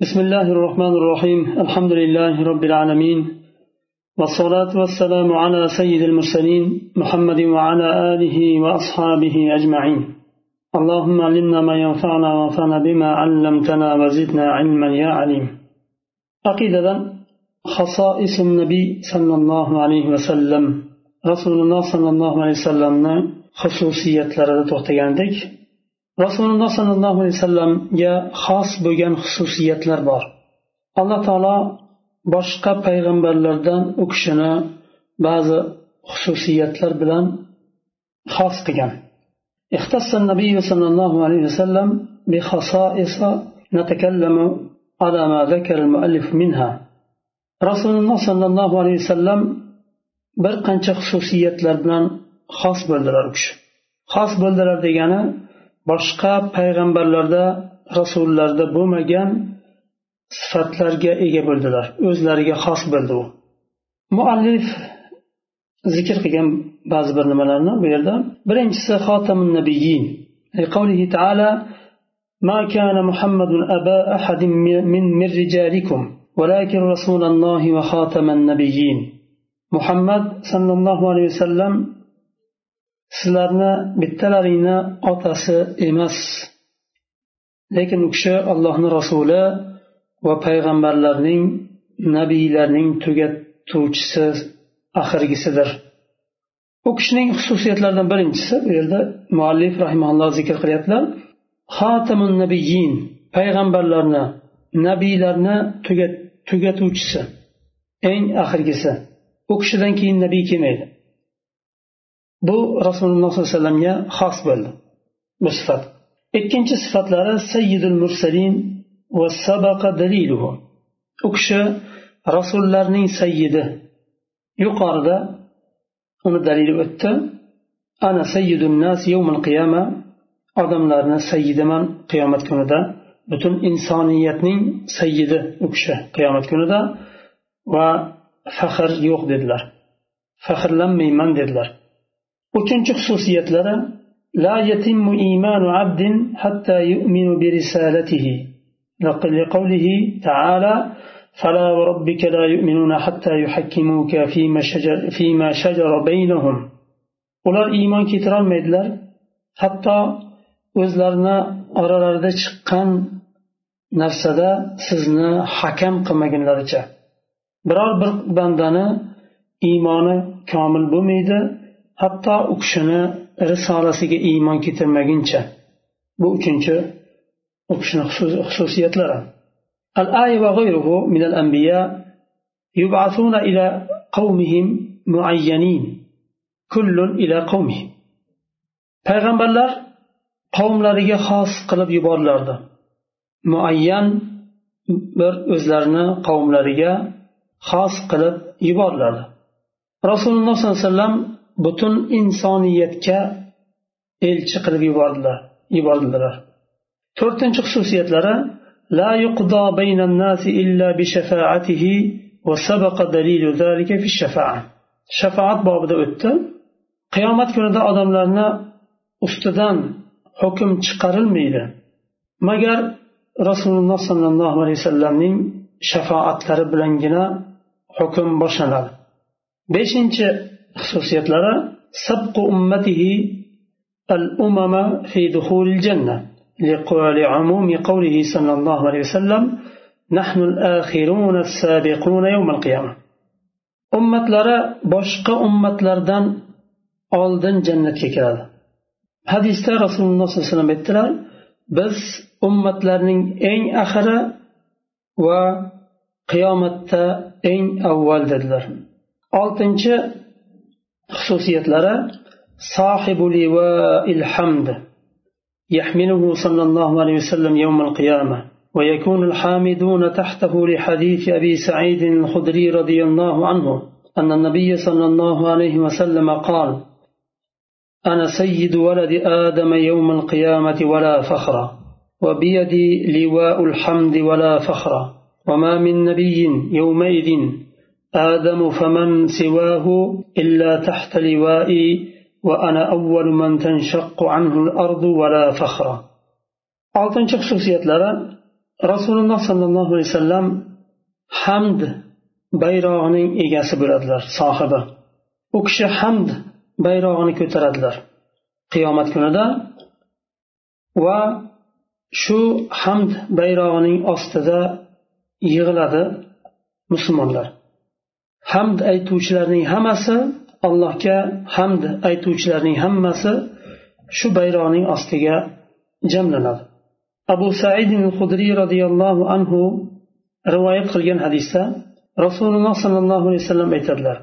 بسم الله الرحمن الرحيم الحمد لله رب العالمين والصلاة والسلام على سيد المرسلين محمد وعلى آله وأصحابه أجمعين اللهم علمنا ما ينفعنا وانفعنا بما علمتنا وزدنا علما يا عليم عقيدة خصائص النبي صلى الله عليه وسلم رسول الله صلى الله عليه وسلم xususiyatlarida to'xtagandik rasululloh sollallohu alayhi vasallamga xos bo'lgan xususiyatlar bor alloh taolo boshqa payg'ambarlardan u kishini ba'zi xususiyatlar bilan xos qilgan اختص النبي صلى الله عليه وسلم بخصائص نتكلم على ما ذكر المؤلف منها رسول الله صلى الله عليه وسلم bir qancha xususiyatlar bilan xos bo'ldilar u kishi xos bo'ldilar degani boshqa payg'ambarlarda rasullarda bo'lmagan sifatlarga ega bo'ldilar o'zlariga xos bo'ldi u muallif zikr qilgan ba'zi bir nimalarni bu yerda birinchisi xotamun nabiyin قوله تعالى ما كان محمد أبا أحد من من رجالكم ولكن رسول الله وخاتم النبيين محمد صلى الله عليه وسلم sizlarni bittalaringni otasi emas. Lekin u kishi allohni rasuli va payg'ambarlarning nabiylarning tugatuvchisi oxirgisidir u kishining xususiyatlaridan birinchisi bu yerda muallif rahimalloh zikr qilyaptilar. Xotamun nabiyin payg'ambarlarni nabiylarni tugatuvchisi eng oxirgisi u kishidan keyin nabiy kelmaydi bu rasululloh sollallohu alayhi vasallamga xos bo'ldi bu sifat. Ikkinchi sifatlari sayyidul mursalin va sabaqa daliluhu. U kishi rasullarning sayyidi. Yuqorida uni dalili o'tdi. Ana sayyidun nas yawmul qiyama odamlarni sayyidiman qiyomat kunida. Butun insoniyatning sayyidi u kishi qiyomat kunida va faxr yo'q dedilar. Faxrlanmayman dedilar. uchinchi xususiyatlari لا يتم إيمان عبد حتى يؤمن برسالته لقوله تعالى فلا وربك لا يؤمنون حتى يحكموك فيما شجر, فيما شجر بينهم ular iymon keltirolmaydilar hatto o'zlarini oralarida chiqqan narsada sizni hakam qilmagunlaricha biror bir bandani iymoni komil bo'lmaydi hatto u kishini risolasiga iymon keltirmaguncha bu uchinchi u kishini xususiyatlari الآية وغيره من الأنبياء يبعثون إلى قومهم معينين كل إلى قومه payg'ambarlar qavmlariga xos qilib yuborilardi muayyan bir o'zlarini qavmlariga xos qilib yuborilardi rasululloh sollallohu alayhi vasallam butun insoniyatga elchi qilib yubordilar yubordilar to'rtinchi xususiyatlari لا يقضى بين الناس إلا بشفاعته وسبق دليل ذلك في الشفاعة شفاعة بابدا o'tdi qiyomat kunida odamlarni ustidan hukm chiqarilmaydi magar rasululloh sollallohu alayhi vasallamning shafoatlari bilangina hukm boshlanadi beshinchi xususiyatlari sabqu ummatihi al umama fi duhulil janna لعموم قوله صلى الله عليه وسلم نحن الآخرون السابقون يوم القيامة ummatlari boshqa ummatlardan oldin jannatga kiradi hadisda rasululloh sollallohu alayhi vasallam aytdilar biz ummatlarning eng axiri va qiyomatda eng avval dedilar oltinchi xususiyatlari sohibu livail hamd يحمله صلى الله عليه وسلم يوم القيامة ويكون الحامدون تحته لحديث أبي سعيد الخدري رضي الله عنه أن النبي صلى الله عليه وسلم قال أنا سيد ولد آدم يوم القيامة ولا فخر وبيدي لواء الحمد ولا فخر وما من نبي يومئذ آدم فمن سواه إلا تحت لوائي وأنا أول من تنشق عنه الأرض ولا فخر oltinchi xususiyatlari rasululloh sollallohu alayhi vasallam hamd bayrog'ining egasi bo'ladilar sohibi u kishi hamd bayrog'ini ko'taradilar qiyomat kunida va shu hamd bayrog'ining ostida yig'iladi musulmonlar Hamd aytuvchilarning hammasi allohga hamd aytuvchilarning hammasi shu bayroqning ostiga jamlanadi. Abu said hudriy roziyallohu anhu rivoyat qilgan hadisda rasululloh sollallohu alayhi vasallam aytadilar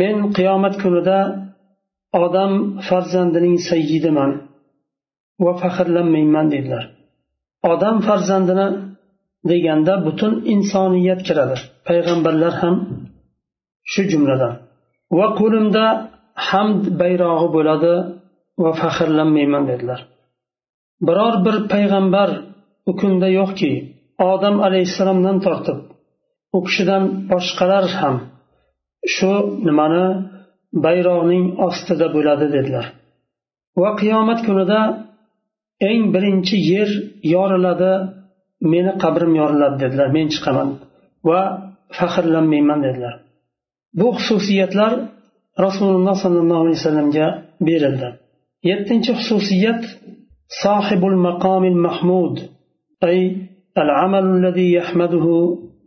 men qiyomat kunida odam farzandining sayyidiman va faxrlanmayman dedilar. Odam farzandini deganda butun insoniyat kiradi. Payg'ambarlar ham shu jumladan va qo'limda hamd bayrog'i bo'ladi va faxrlanmayman dedilar. Biror bir payg'ambar u kunda yo'qki odam alayhissalomdan tortib u kishidan boshqalar ham shu nimani bayroqning ostida bo'ladi dedilar. Va qiyomat kunida eng birinchi yer yoriladi meni qabrim yoriladi dedilar. Men chiqaman va faxrlanmayman dedilar. bu xususiyatlar rasululloh sollallohu alayhi vasallamga berildi yettinchi xususiyat sohibul maqomil mahmud ay العمل الذي يحمده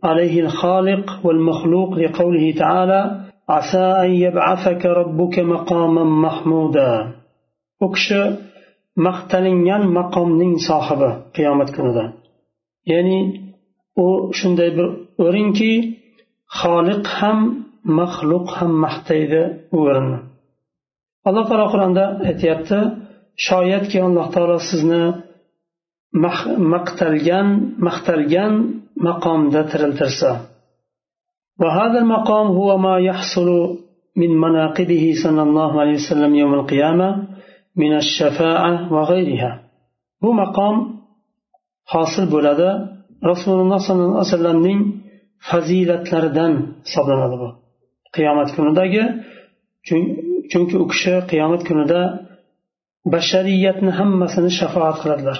عليه الخالق والمخلوق لقوله تعالى عسى أن يبعثك ربك مقاما محمودا أكش maqtalingan maqomning sohibi qiyomat kunida ya'ni u shunday bir o'rinki xoliq ham maxluq ham maqtaydi u o'rinni alloh taolo qur'onda aytyapti shoyatki alloh taolo sizni maqtalgan maqtalgan maqomda tiriltirsa وهذا المقام هو ما يحصل من مناقبه صلى الله عليه وسلم يوم القيامة من الشفاعة وغيرها bu maqom hosil bo'ladi rasululloh sollallohu alayhi vasallamning fazilatlaridan hisoblanadi bu Qiyomat kunidagi. Chunki u kishi qiyomat kunida bashariyatni hammasini shafoat qiladilar.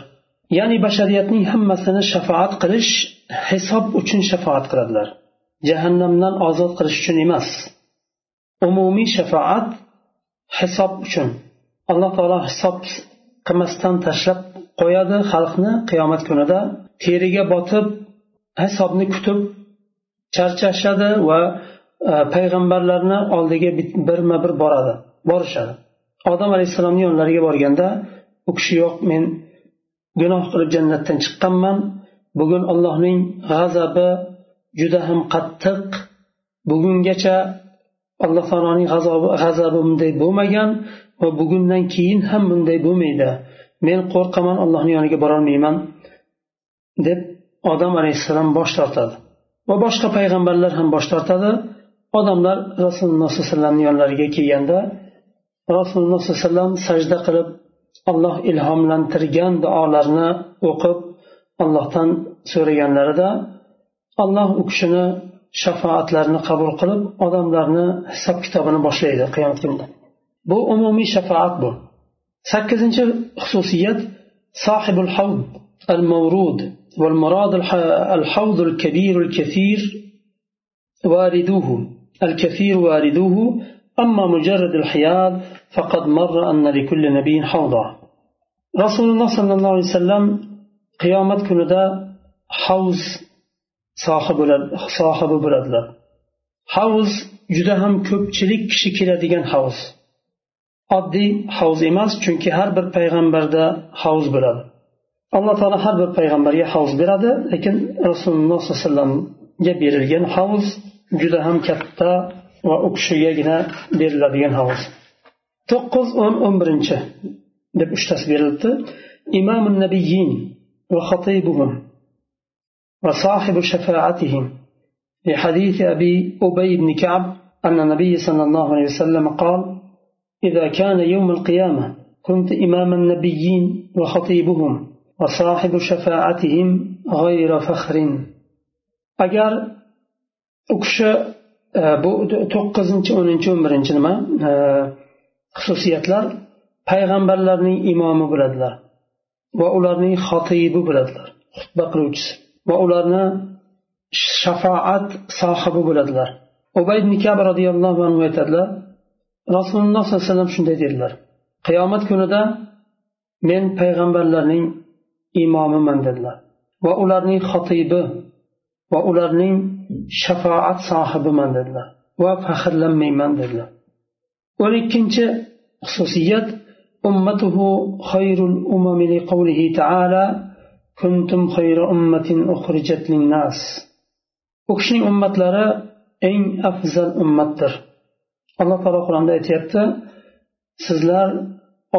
Ya'ni bashariyatning hammasini shafoat qilish hisob uchun shafoat qiladilar. Jahannamdan ozod qilish uchun emas. Umumiy shafoat hisob uchun. Alloh taolo hisob qilmasdan tashlab qo'yadi xalqni qiyomat kunida. Teriga botib hisobni kutib charchashadi va Э, payg'ambarlarni oldiga birma bir boradi borishadi. Odam alayhissalomni yonlariga borganda u kishi yo'q men gunoh qilib jannatdan chiqqanman. Bugun allohning g'azabi juda ham qattiq. Bugungacha alloh taoloning g'azabi bunday bo'lmagan va bugundan keyin ham bunday bo'lmaydi. Men qo'rqaman allohni yoniga borolmayman deb odam alayhissalom bosh tortadi. Va boshqa payg'ambarlar ham bosh tortadi. odamlar rasululloh sollallohu alayhi vasallamni yonlariga kelganda rasululloh sollallohu alayhi vasallam sajda qilib alloh ilhomlantirgan duolarni o'qib allohdan so'raganlarida alloh u kishini shafoatlarini qabul qilib odamlarni hisob kitobini boshlaydi qiyomat kunida bu umumiy shafoat bu sakkizinchi xususiyat sohibul havd al mavrud والمراد الحوض الكبير الكثير واردوه الكثير واردوه أما مجرد الحياض فقد مر أن لكل نبي حوضا رسول الله صلى الله عليه وسلم قيامة كندا حوز sohibi bo'ladilar havz juda ham ko'pchilik kishi keladigan havz oddiy havz emas chunki har bir payg'ambarda havz bo'ladi alloh taolo har bir payg'ambarga havz beradi lekin rasululloh sollallohu alayhi vasallamga berilgan havz juda ham katta va u kishigagina beriladigan havz to'qqiz o'n o'n birinchi deb uchtasi berilibdi imom nabiyin va xatibuhum وصاحب شفاعتهم في حديث أبي أبي بن كعب أن النبي صلى الله عليه وسلم قال إذا كان يوم القيامة كنت إمام النبيين وخطيبهم وصاحب شفاعتهم غير فخر أجر u kishi e, bu to'qqizinchi o'ninchi o'n birinchi nima e, xususiyatlar payg'ambarlarning imomi bo'ladilar va ularning xotibi bo'ladilar xutba qiluvchisi va ularni shafoat sohibi bo'ladilar. Ubay nikab roziyallohu anhu aytadilar rasululloh sollallohu alayhi vasallam shunday dedilar qiyomat kunida men payg'ambarlarning imomiman dedilar va ularning xotibi va ularning shafoat sohibiman dedilar. Va faxrlanmayman dedilar. O'n ikkinchi xususiyat ummatuhu xayrul umami liqavlihi taala kuntum khayra ummatin ukhrijat linnas. U kishining ummatlari eng afzal ummatdir. Alloh taolo qur'onda aytyapti sizlar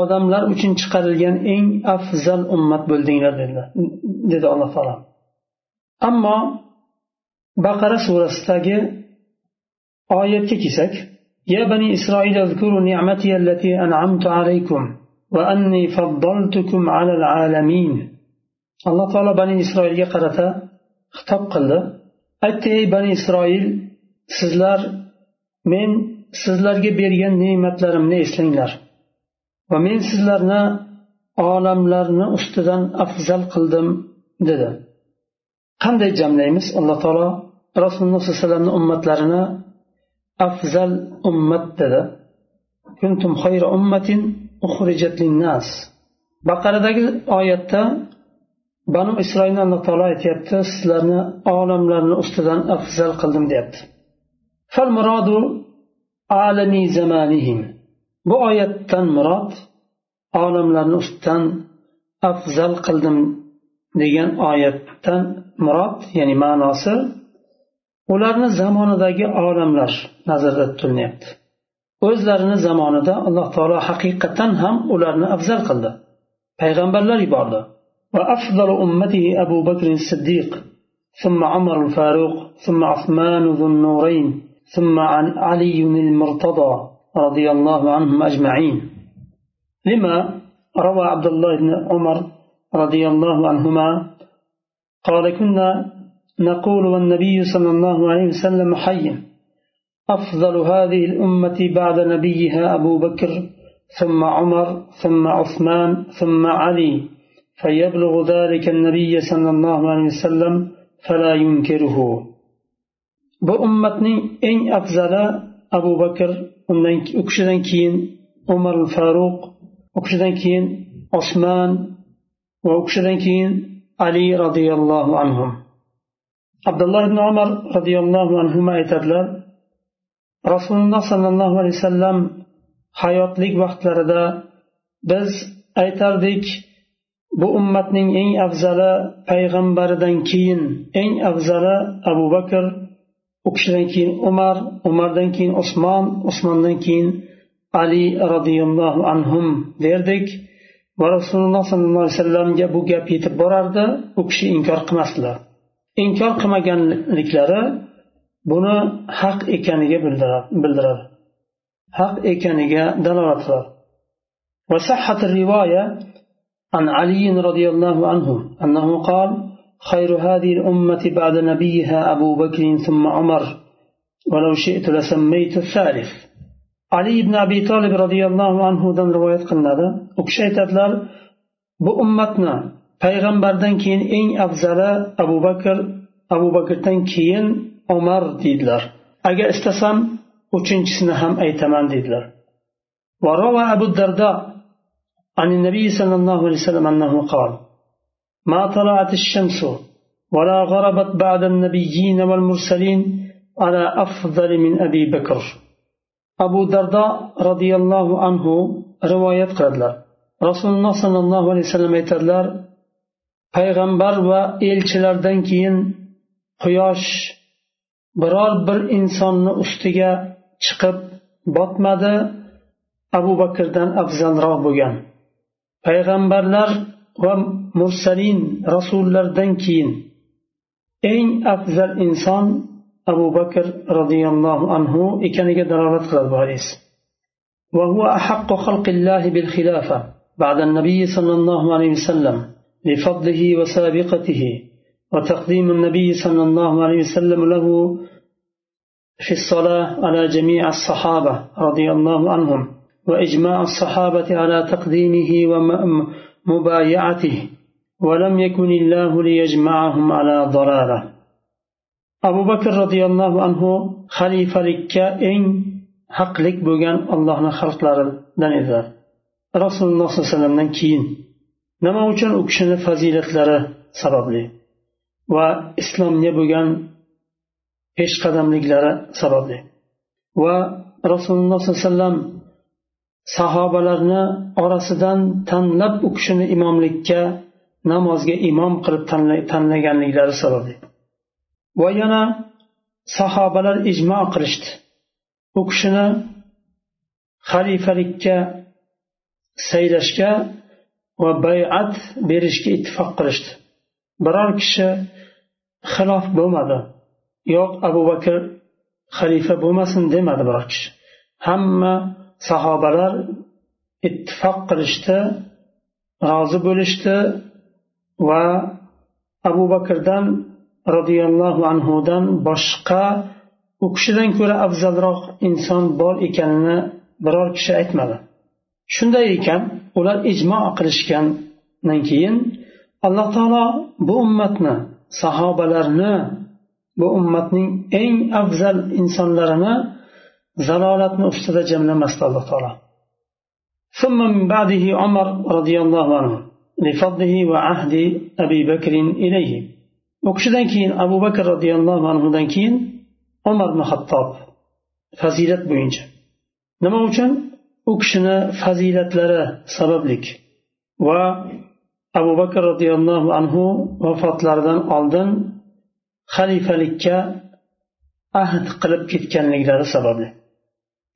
odamlar uchun chiqarilgan eng afzal ummat bo'ldinglar dedilar dedi alloh taolo. Ammo baqara surasidagi oyatga kelsak يا بني إسرائيل اذكروا نعمتي التي أنعمت عليكم وأني فضلتكم على العالمين alloh taolo bani isroilga qarata xitob qildi aytdi ey bani isroil sizlar men sizlarga bergan ne'matlarimni eslanglar va men sizlarni olamlarni ustidan afzal qildim dedi Qanday jamlaymiz? Alloh taolo rasululloh sollallohu alayhi vasallamni ummatlarini afzal ummat dedi. Kuntum xayra ummatin uxrijat linnas. Baqaradagi oyatda banu isroilni alloh taolo aytyapti sizlarni olamlarni ustidan afzal qildim deyapti. Alami zamanihim. Bu oyatdan murod olamlarni ustidan afzal qildim degan oyatdan murod ya'ni ma'nosi ularni zamonidagi olamlar nazarda tutilyapti o'zlarini zamonida alloh taolo haqiqatdan ham ularni afzal qildi payg'ambarlar yubordi وأفضل أمته أبو بكر الصديق ثم عمر الفاروق ثم عثمان ذو النورين ثم عن علي المرتضى رضي الله عنهم أجمعين لما روى عبد الله بن عمر رضي الله عنهما قال كنا نقول والنبي صلى الله عليه وسلم حي أفضل هذه الأمة بعد نبيها أبو بكر ثم عمر ثم عثمان ثم علي. فيبلغ ذلك النبي صلى الله عليه وسلم فلا ينكره. bu bakr undan u kishidan keyin umar faruq u kishidan keyin osmon va u kishidan keyin ali roziyallohu anhu abdulloh ibn umar roziyallohu anhu aytadilar rasululloh sollallohu alayhi vasallam hayotlik vaqtlarida biz aytardik bu ummatning eng afzali payg'ambaridan keyin eng afzali abu bakr u kishidan keyin umar umardan keyin usmon usmondan keyin ali roziyallohu anhum derdik. va rasululloh sollallohu alayhi vasallamga bu gap yetib borardi u kishi inkor qilmasdilar inkor qilmaganliklari buni haq ekaniga bildiradi haq ekaniga dalolat qiladi وصحت الرواية عن علي رضي الله عنه أنه قال خير هذه الأمة بعد نبيها أبو بكر ثم عمر ولو شئت لسميت الثالث علي بن أبي طالب رضي الله عنه دن رواية قلنا وكشيت أدلال بأمتنا payg'ambardan keyin eng afzali abu bakr abu bakrdan keyin umar deydilar agar istasam uchinchisini ham aytaman deydilar وروى أبو الدرداء عن النبي صلى الله عليه وسلم أنه قال ما طلعت الشمس ولا غربت بعد النبيين والمرسلين على أفضل من أبي بكر abu dardo roziyallohu anhu rivoyat qiladilar. Rasululloh sollallohu alayhi vasallam aytadilar payg'ambar va elchilardan keyin quyosh biror bir insonni ustiga chiqib botmadi. Abu bakrdan afzalroq bo'lgan. Payg'ambarlar va mursalin rasullardan keyin eng afzal inson abu bakr roziyallohu anhu ekaniga dalolat qiladi bu hadis. وهو أحق خلق الله بالخلافة بعد النبي صلى الله عليه وسلم لفضله وسابقته وتقديم النبي صلى الله عليه وسلم له في الصلاة على جميع الصحابة رضي الله عنهم وإجماع الصحابة على تقديمه ومبايعته ولم يكن الله ليجمعهم على ضلاله abu bakr roziyallohu anhu xalifalikka eng haqlik bo'lgan allohni xalqlaridan edilar rasululloh sollallohu alayhi vasallamdan keyin. Nima uchun u kishini fazilatlari sababli va islomga bo'lgan peshqadamliklari sababli va rasululloh sollallohu alayhi vasallam sahobalarni orasidan tanlab u kishini imomlikka namozga imom qilib tanlaganliklari sababli. Va yana sahobalar ijmo qilishdi. U kishini xalifalikka saylashga va bayat berishga ittifoq qilishdi. Biror kishi xilof bo'lmadi yo'q abu bakr xalifa bo'lmasin demadi biror kishi. Hamma sahobalar ittifoq qilishdi rozi bo'lishdi va abu bakrdan roziyallohu anhudan boshqa u kishidan ko'ra afzalroq inson bor ekanini biror kishi aytmadi shunday ekan ular ijmo qilishgandan keyin alloh taolo bu ummatni sahobalarni bu ummatning eng afzal insonlarini zalolatni ustida jamlamasdi alloh taolo ثم من بعده عمر رضي الله عنه لفضله وعهد أبي بكر إليه u kishidan keyin abu bakr roziyallohu anhudan keyin umar ibn hattob fazilat bo'yicha. Nima uchun? U kishini fazilatlari sabablik va abu bakr roziyallohu anhu vafotlaridan oldin xalifalikka ahd qilib ketganliklari sababli.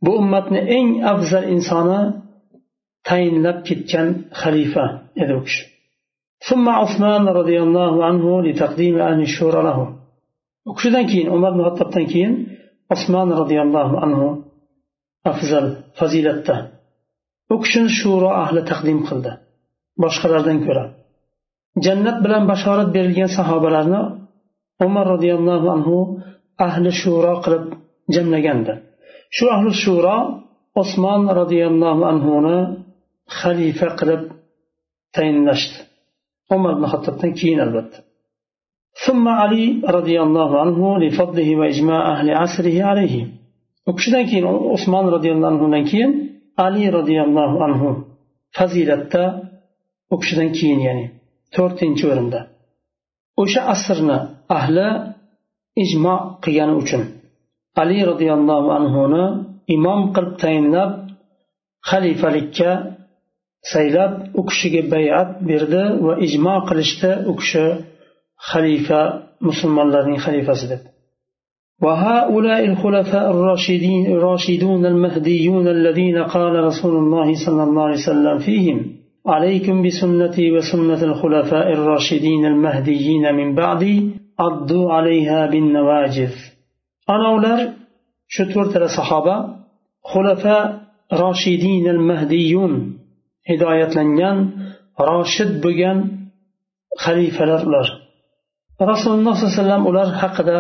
Bu ummatni eng afzal insoni tayinlab ketgan xalifa edi u kishi. ثم عثمان رضي الله عنه لتقديم أهل الشورى له وكشدان كين عمر بن الخطاب كين عثمان رضي الله عنه أفضل فزيلة وكشن شورى أهل تقديم قلده boshqalardan ko'ra jannat bilan bashorat berilgan sahobalarni umar roziyallohu anhu ahli shuro qilib jamlagandi shu ahli shuro osmon roziyallohu anhuni xalifa qilib tayinlashdi umar ibn hattobdan keyin albatta ثم علي رضي الله عنه لفضله وإجماع أهل عصره عليه وكشدان كين عثمان رضي الله عنه كين علي رضي الله عنه فزيلة u kishidan keyin ya'ni to'rtinchi o'rinda o'sha asrni ahli ijmo qilgani uchun ali roziyallohu anhuni imom qilib tayinlab xalifalikka saylab u kishiga bayat berdi va ijmo qilishdi u kishi xalifa musulmonlarning xalifasi deb وهؤلاء الخلفاء الراشدين الراشدون المهديون الذين قال رسول الله صلى الله عليه وسلم فيهم عليكم بسنتي وسنة الخلفاء الراشدين المهديين من بعدي عضوا عليها بالنواجذ أنا أولر شتور ترى صحابة خلفاء راشدين المهديون hidoyatlangan roshid bo'lgan xalifalar ular rasululloh sollallohu alayhi vasallam ular haqida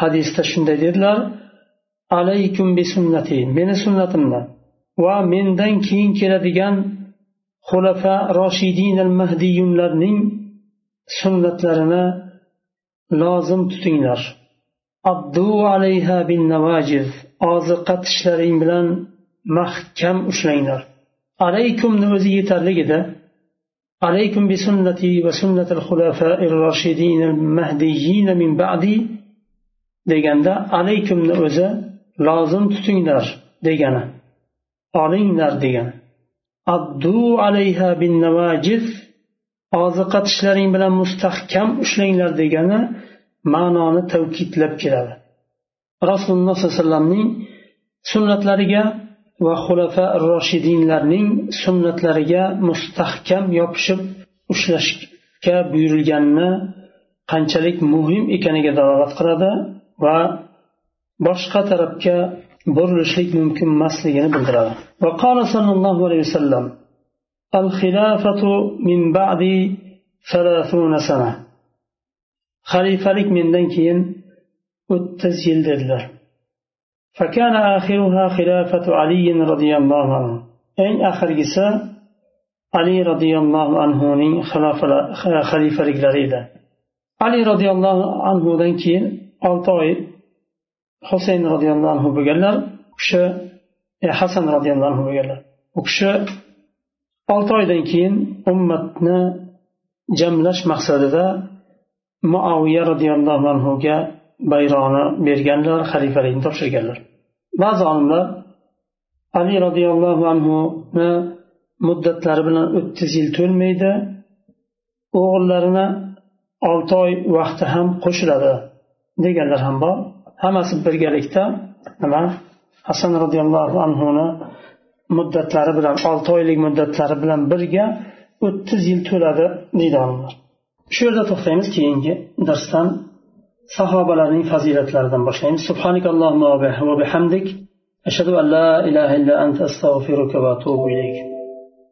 hadisda shunday dedilar alaykum bi sunnati meni sunnatimni va mendan keyin keladigan xulafa roshidin al mahdiyunlarning sunnatlarini lozim tutinglar. Abdu alayha bin navajiz oziqa tishlaring bilan mahkam ushlanglar. alaykumni o'zi yetarligida alaykum bi sunnati va sunnatil xulafair roshidin mahdiyin min ba'di deganda alaykumni o'zi lozim tutinglar degani olinglar degani. Addu alayha bin navajif oziqa tishlaring bilan mustahkam ushlanglar degani ma'noni tavkidlab keladi. Rasululloh sollallohu alayhi vasallamning sunnatlariga va xulafa roshidinlarning sunnatlariga mustahkam yopishib ushlashga buyurilganini qanchalik muhim ekaniga dalolat qiladi va boshqa tarafga burilishlik mumkin emasligini bildiradi وقال صلى الله عليه وسلم الخلافة من بعد ثلاثون سنة خليفة منdan keyin o'ttiz yil dedilar فكان آخرها خلافة علي رضي الله عنه eng oxirgisi ali roziyallohu anhuning xalifaliklari edi ali roziyallohu anhudan keyin olti oy husayn roziyallohu anhu bo'lganlar u kishi e, hasan roziyallohu anhu bo'lganlar u kishi olti oydan keyin ummatni jamlash maqsadida muaviya roziyallohu anhuga bayrog'ini berganlar xalifalikni topshirganlar. Ba'zi olimlar ali roziyallohu anhuni muddatlari bilan o'ttiz yil to'lmaydi o'g'illarini olti oy vaqti ham qo'shiladi deganlar ham bor. Hammasi birgalikda nima? Hasan roziyallohu anhuni muddatlari bilan olti oylik muddatlari bilan birga o'ttiz yil to'ladi deydi olimlar. Shu yerda to'xtaymiz keyingi darsdan. Sahobalarning fazilatlaridan boshlaymiz subhanik allohumma va bihamdik ashhadu an la ilaha illa anta astag'firuka va atubu ilayk